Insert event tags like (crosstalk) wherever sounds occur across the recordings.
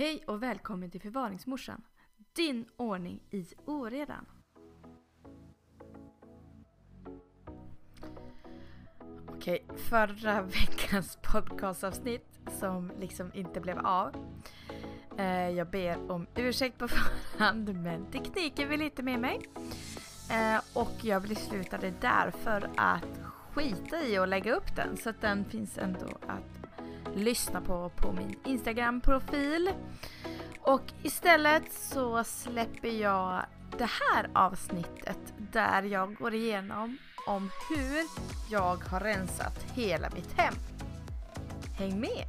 Hej och välkommen till Förvaringsmorsan. Din ordning i oredan. Okej, förra (laughs) veckans podcastavsnitt som liksom inte blev av. Eh, jag ber om ursäkt på (laughs) förhand men tekniken vill inte med mig. Eh, och jag beslutade därför att skita i att lägga upp den så att den finns ändå att lyssna på på min Instagram-profil. Och istället så släpper jag det här avsnittet där jag går igenom om hur jag har rensat hela mitt hem. Häng med!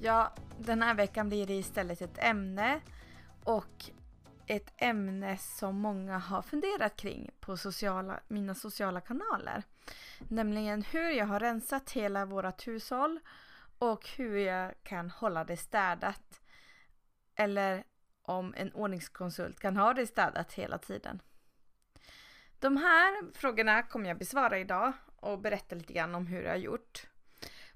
Ja, den här veckan blir det istället ett ämne och ett ämne som många har funderat kring på sociala, mina sociala kanaler. Nämligen hur jag har rensat hela vårt hushåll och hur jag kan hålla det städat. Eller om en ordningskonsult kan ha det städat hela tiden. De här frågorna kommer jag besvara idag och berätta lite grann om hur jag har gjort.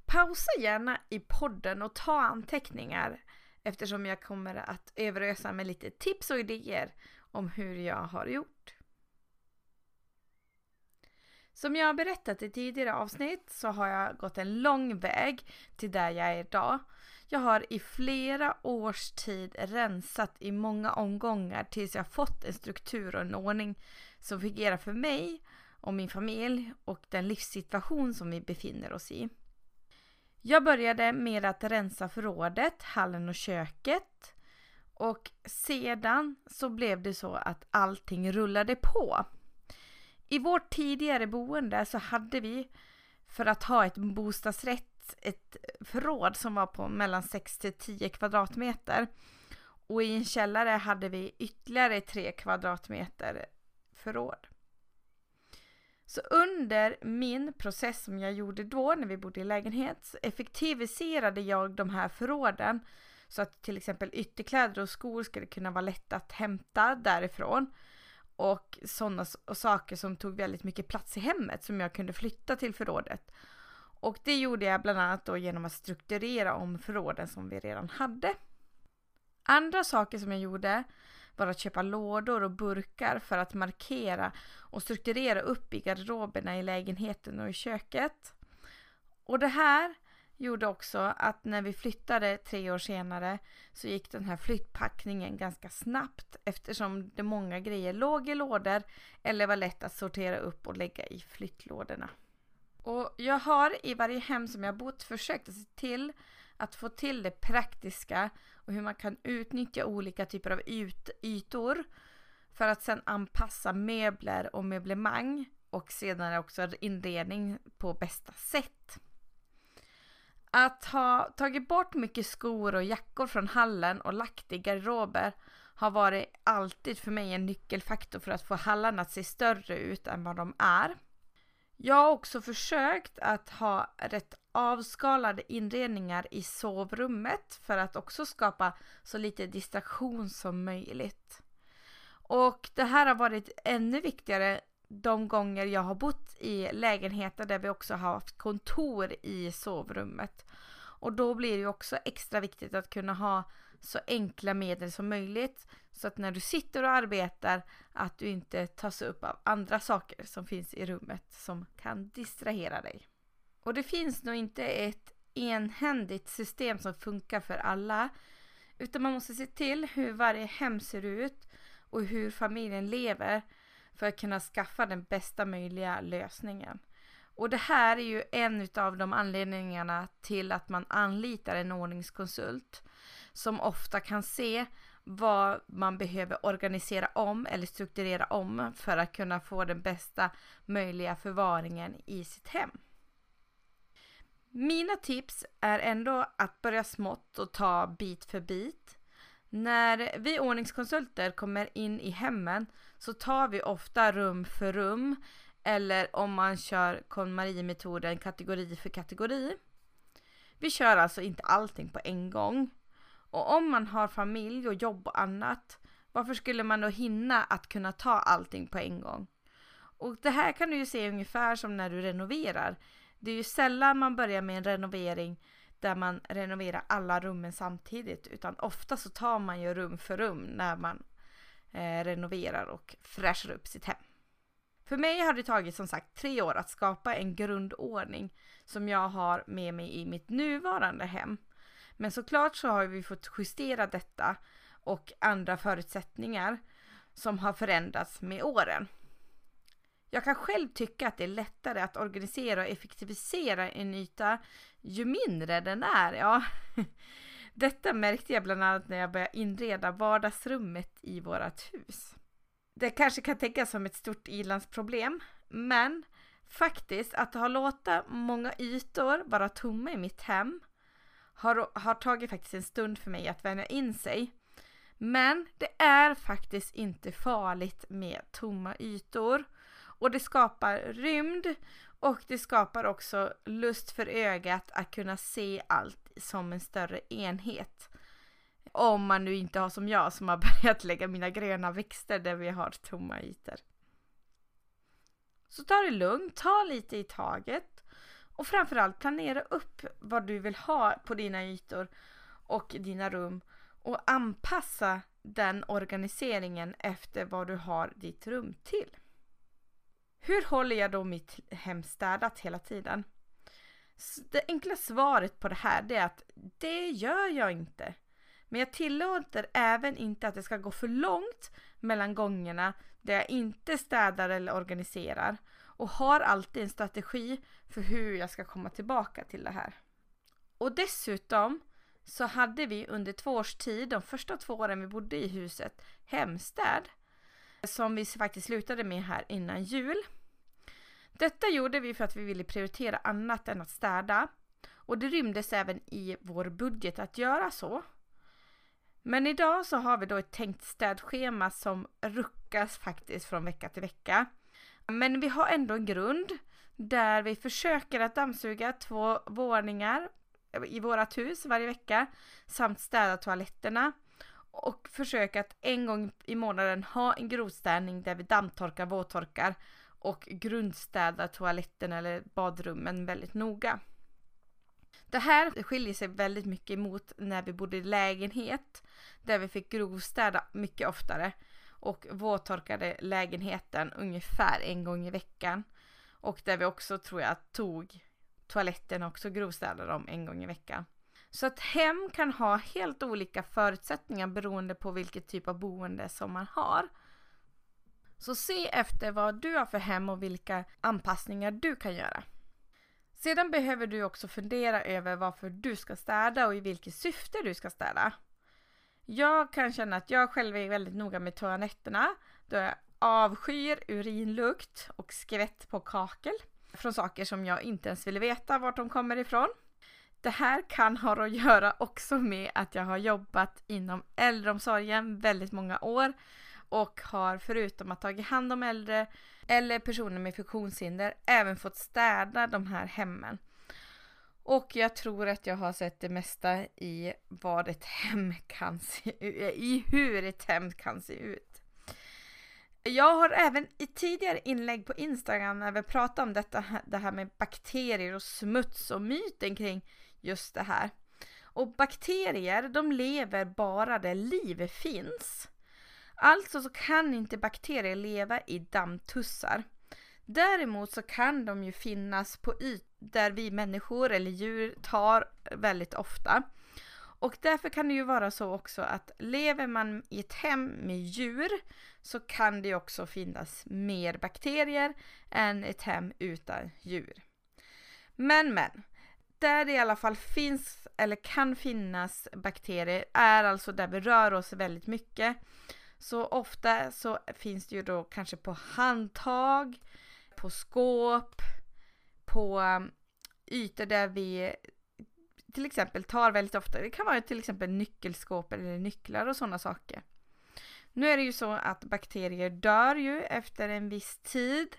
Pausa gärna i podden och ta anteckningar eftersom jag kommer att överösa med lite tips och idéer om hur jag har gjort. Som jag har berättat i tidigare avsnitt så har jag gått en lång väg till där jag är idag. Jag har i flera års tid rensat i många omgångar tills jag fått en struktur och en ordning som fungerar för mig och min familj och den livssituation som vi befinner oss i. Jag började med att rensa förrådet, hallen och köket. Och sedan så blev det så att allting rullade på. I vårt tidigare boende så hade vi för att ha ett bostadsrätt ett förråd som var på mellan 6 till 10 kvadratmeter. Och i en källare hade vi ytterligare 3 kvadratmeter förråd. Så under min process som jag gjorde då när vi bodde i lägenhet så effektiviserade jag de här förråden så att till exempel ytterkläder och skor skulle kunna vara lätta att hämta därifrån och sådana saker som tog väldigt mycket plats i hemmet som jag kunde flytta till förrådet. Och det gjorde jag bland annat då genom att strukturera om förråden som vi redan hade. Andra saker som jag gjorde var att köpa lådor och burkar för att markera och strukturera upp i garderoberna i lägenheten och i köket. Och det här gjorde också att när vi flyttade tre år senare så gick den här flyttpackningen ganska snabbt eftersom det många grejer låg i lådor eller var lätt att sortera upp och lägga i flyttlådorna. Och jag har i varje hem som jag bott försökt att se till att få till det praktiska och hur man kan utnyttja olika typer av yt ytor för att sedan anpassa möbler och möblemang och sedan också inredning på bästa sätt. Att ha tagit bort mycket skor och jackor från hallen och lagt i garderober har varit alltid för mig en nyckelfaktor för att få hallarna att se större ut än vad de är. Jag har också försökt att ha rätt avskalade inredningar i sovrummet för att också skapa så lite distraktion som möjligt. Och det här har varit ännu viktigare de gånger jag har bott i lägenheter där vi också har haft kontor i sovrummet. Och då blir det också extra viktigt att kunna ha så enkla medel som möjligt så att när du sitter och arbetar att du inte tas upp av andra saker som finns i rummet som kan distrahera dig. Och det finns nog inte ett enhändigt system som funkar för alla utan man måste se till hur varje hem ser ut och hur familjen lever för att kunna skaffa den bästa möjliga lösningen. Och det här är ju en av de anledningarna till att man anlitar en ordningskonsult som ofta kan se vad man behöver organisera om eller strukturera om för att kunna få den bästa möjliga förvaringen i sitt hem. Mina tips är ändå att börja smått och ta bit för bit. När vi ordningskonsulter kommer in i hemmen så tar vi ofta rum för rum eller om man kör KonMari-metoden kategori för kategori. Vi kör alltså inte allting på en gång. Och om man har familj och jobb och annat, varför skulle man då hinna att kunna ta allting på en gång? Och det här kan du ju se ungefär som när du renoverar. Det är ju sällan man börjar med en renovering där man renoverar alla rummen samtidigt utan ofta så tar man ju rum för rum när man eh, renoverar och fräschar upp sitt hem. För mig har det tagit som sagt tre år att skapa en grundordning som jag har med mig i mitt nuvarande hem. Men såklart så har vi fått justera detta och andra förutsättningar som har förändrats med åren. Jag kan själv tycka att det är lättare att organisera och effektivisera en yta ju mindre den är. Ja. (laughs) Detta märkte jag bland annat när jag började inreda vardagsrummet i vårt hus. Det kanske kan tänkas som ett stort ilandsproblem, men faktiskt att ha låtit många ytor vara tomma i mitt hem har, har tagit faktiskt en stund för mig att vänja in sig. Men det är faktiskt inte farligt med tomma ytor och det skapar rymd och det skapar också lust för ögat att kunna se allt som en större enhet. Om man nu inte har som jag som har (laughs) börjat lägga mina gröna växter där vi har tomma ytor. Så ta det lugnt, ta lite i taget och framförallt planera upp vad du vill ha på dina ytor och dina rum och anpassa den organiseringen efter vad du har ditt rum till. Hur håller jag då mitt hem städat hela tiden? Det enkla svaret på det här är att det gör jag inte. Men jag tillåter även inte att det ska gå för långt mellan gångerna där jag inte städar eller organiserar och har alltid en strategi för hur jag ska komma tillbaka till det här. Och dessutom så hade vi under två års tid, de första två åren vi bodde i huset, hemstäd som vi faktiskt slutade med här innan jul. Detta gjorde vi för att vi ville prioritera annat än att städa och det rymdes även i vår budget att göra så. Men idag så har vi då ett tänkt städschema som ruckas faktiskt från vecka till vecka. Men vi har ändå en grund där vi försöker att dammsuga två våningar i vårat hus varje vecka samt städa toaletterna och försöka att en gång i månaden ha en grovstädning där vi dammtorkar, våttorkar och grundstädar toaletten eller badrummen väldigt noga. Det här skiljer sig väldigt mycket mot när vi bodde i lägenhet där vi fick grovstäda mycket oftare och våttorkade lägenheten ungefär en gång i veckan. Och där vi också tror jag tog toaletten och också grovstädade dem en gång i veckan. Så att hem kan ha helt olika förutsättningar beroende på vilket typ av boende som man har. Så se efter vad du har för hem och vilka anpassningar du kan göra. Sedan behöver du också fundera över varför du ska städa och i vilket syfte du ska städa. Jag kan känna att jag själv är väldigt noga med toaletterna då jag avskyr urinlukt och skvätt på kakel från saker som jag inte ens vill veta vart de kommer ifrån. Det här kan ha att göra också med att jag har jobbat inom äldreomsorgen väldigt många år och har förutom att tagit hand om äldre eller personer med funktionshinder även fått städa de här hemmen. Och jag tror att jag har sett det mesta i vad ett hem kan se ut, i hur ett hem kan se ut. Jag har även i tidigare inlägg på Instagram även pratat om detta, det här med bakterier och smuts och myten kring just det här. Och bakterier, de lever bara där liv finns. Alltså så kan inte bakterier leva i dammtussar. Däremot så kan de ju finnas på ytor där vi människor eller djur tar väldigt ofta. Och därför kan det ju vara så också att lever man i ett hem med djur så kan det också finnas mer bakterier än ett hem utan djur. Men men, där det i alla fall finns eller kan finnas bakterier är alltså där vi rör oss väldigt mycket. Så ofta så finns det ju då kanske på handtag, på skåp, på um, ytor där vi till exempel tar väldigt ofta. Det kan vara till exempel nyckelskåp eller nycklar och sådana saker. Nu är det ju så att bakterier dör ju efter en viss tid.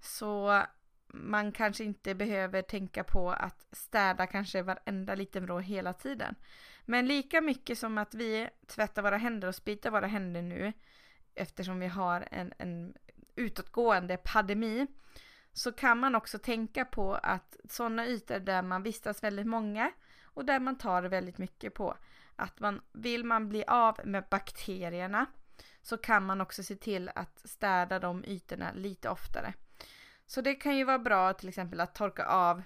Så man kanske inte behöver tänka på att städa kanske varenda liten vrå hela tiden. Men lika mycket som att vi tvättar våra händer och spritar våra händer nu eftersom vi har en, en utåtgående pandemi så kan man också tänka på att sådana ytor där man vistas väldigt många och där man tar väldigt mycket på att man vill man bli av med bakterierna så kan man också se till att städa de ytorna lite oftare. Så det kan ju vara bra till exempel att torka av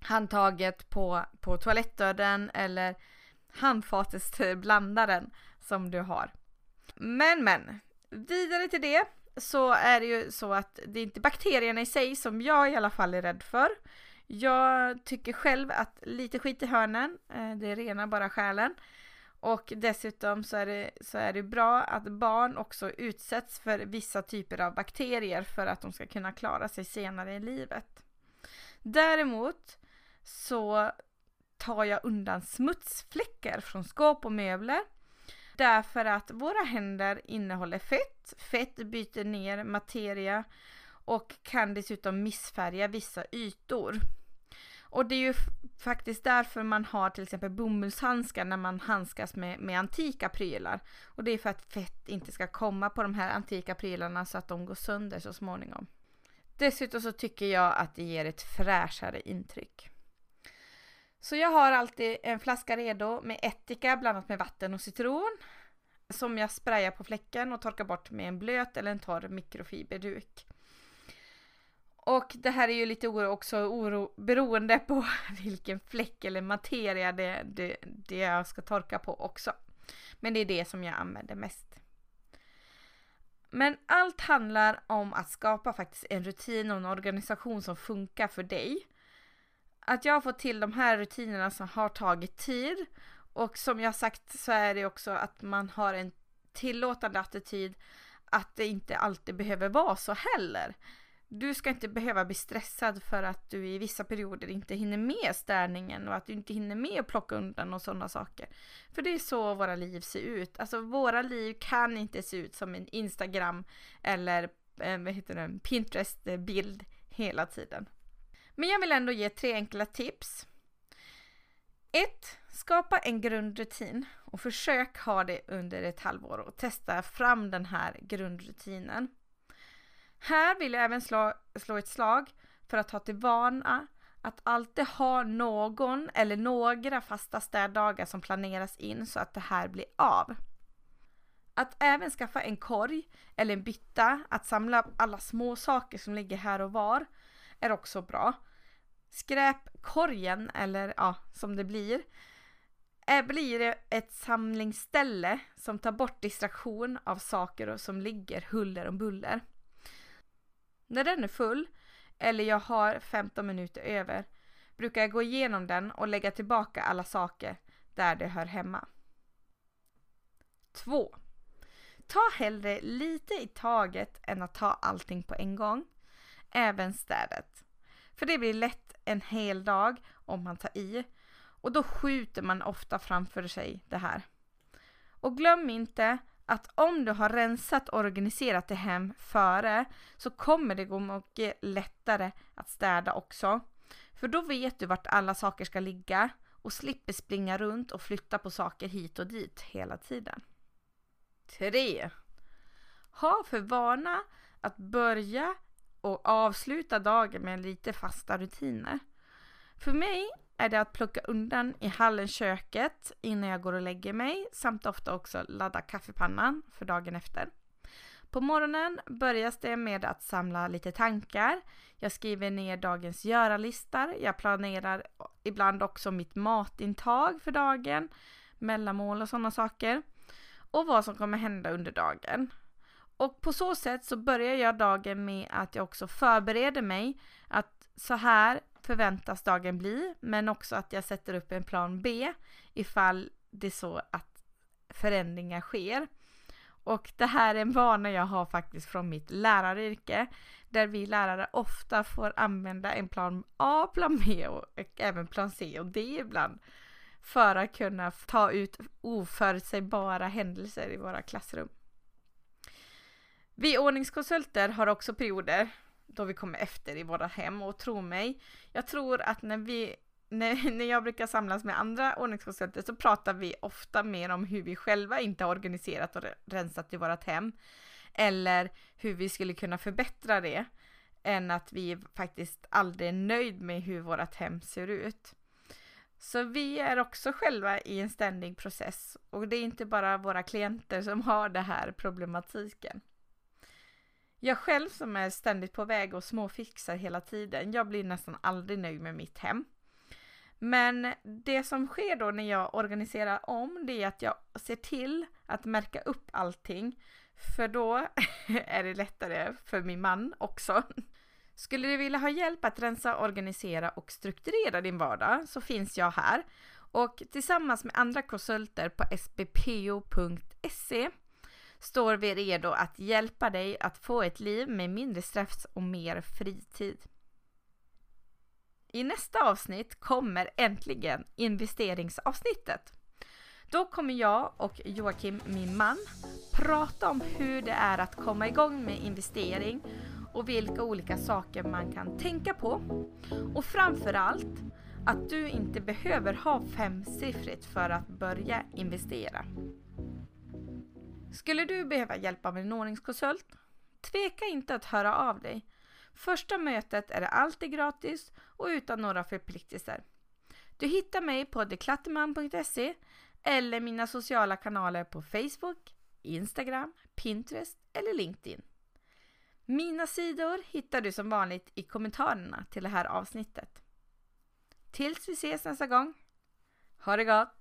handtaget på, på toalettdörren eller handfatsblandaren som du har. Men men, vidare till det så är det ju så att det är inte bakterierna i sig som jag i alla fall är rädd för. Jag tycker själv att lite skit i hörnen, eh, det renar bara själen. Och dessutom så är, det, så är det bra att barn också utsätts för vissa typer av bakterier för att de ska kunna klara sig senare i livet. Däremot så tar jag undan smutsfläckar från skåp och möbler. Därför att våra händer innehåller fett. Fett byter ner materia och kan dessutom missfärga vissa ytor. Och det är ju faktiskt därför man har till exempel bomullshandskar när man handskas med, med antika prylar. Och det är för att fett inte ska komma på de här antika prylarna så att de går sönder så småningom. Dessutom så tycker jag att det ger ett fräschare intryck. Så jag har alltid en flaska redo med ättika blandat med vatten och citron. Som jag sprayar på fläcken och torkar bort med en blöt eller en torr mikrofiberduk. Och det här är ju lite oro också oro beroende på (laughs) vilken fläck eller materia det, det, det jag ska torka på också. Men det är det som jag använder mest. Men allt handlar om att skapa faktiskt en rutin och en organisation som funkar för dig. Att jag har fått till de här rutinerna som har tagit tid och som jag sagt så är det också att man har en tillåtande attityd att det inte alltid behöver vara så heller. Du ska inte behöva bli stressad för att du i vissa perioder inte hinner med städningen och att du inte hinner med att plocka undan och sådana saker. För det är så våra liv ser ut. Alltså våra liv kan inte se ut som en Instagram eller eh, vad heter det, Pinterest-bild hela tiden. Men jag vill ändå ge tre enkla tips. 1. Skapa en grundrutin och försök ha det under ett halvår och testa fram den här grundrutinen. Här vill jag även slå, slå ett slag för att ha till vana att alltid ha någon eller några fasta städdagar som planeras in så att det här blir av. Att även skaffa en korg eller en bytta att samla alla små saker som ligger här och var är också bra. Skräpkorgen, eller ja, som det blir, är, blir ett samlingsställe som tar bort distraktion av saker som ligger huller om buller. När den är full, eller jag har 15 minuter över, brukar jag gå igenom den och lägga tillbaka alla saker där det hör hemma. 2. Ta hellre lite i taget än att ta allting på en gång. Även städet. För det blir lätt en hel dag om man tar i och då skjuter man ofta framför sig det här. Och glöm inte att om du har rensat och organiserat det hem före så kommer det gå mycket lättare att städa också. För då vet du vart alla saker ska ligga och slipper springa runt och flytta på saker hit och dit hela tiden. 3. Ha för vana att börja och avsluta dagen med lite fasta rutiner. För mig är det att plocka undan i hallen köket innan jag går och lägger mig samt ofta också ladda kaffepannan för dagen efter. På morgonen börjas det med att samla lite tankar. Jag skriver ner dagens göra-listor. Jag planerar ibland också mitt matintag för dagen, mellanmål och sådana saker. Och vad som kommer hända under dagen. Och på så sätt så börjar jag dagen med att jag också förbereder mig att så här förväntas dagen bli, men också att jag sätter upp en plan B ifall det är så att förändringar sker. Och det här är en vana jag har faktiskt från mitt läraryrke, där vi lärare ofta får använda en plan A, plan B och, och även plan C och D ibland för att kunna ta ut oförutsägbara händelser i våra klassrum. Vi ordningskonsulter har också perioder då vi kommer efter i våra hem och tro mig, jag tror att när vi när, (laughs) när jag brukar samlas med andra ordningskonsulter så pratar vi ofta mer om hur vi själva inte har organiserat och rensat i vårt hem eller hur vi skulle kunna förbättra det än att vi faktiskt aldrig är nöjd med hur vårt hem ser ut. Så vi är också själva i en ständig process och det är inte bara våra klienter som har den här problematiken. Jag själv som är ständigt på väg och småfixar hela tiden, jag blir nästan aldrig nöjd med mitt hem. Men det som sker då när jag organiserar om det är att jag ser till att märka upp allting. För då (laughs) är det lättare för min man också. Skulle du vilja ha hjälp att rensa, organisera och strukturera din vardag så finns jag här. Och tillsammans med andra konsulter på sbpo.se står vi redo att hjälpa dig att få ett liv med mindre stress och mer fritid. I nästa avsnitt kommer äntligen investeringsavsnittet. Då kommer jag och Joakim, min man, prata om hur det är att komma igång med investering och vilka olika saker man kan tänka på. Och framförallt att du inte behöver ha femsiffrigt för att börja investera. Skulle du behöva hjälp av en ordningskonsult? Tveka inte att höra av dig. Första mötet är alltid gratis och utan några förpliktelser. Du hittar mig på deklatterman.se eller mina sociala kanaler på Facebook, Instagram, Pinterest eller LinkedIn. Mina sidor hittar du som vanligt i kommentarerna till det här avsnittet. Tills vi ses nästa gång. Ha det gott!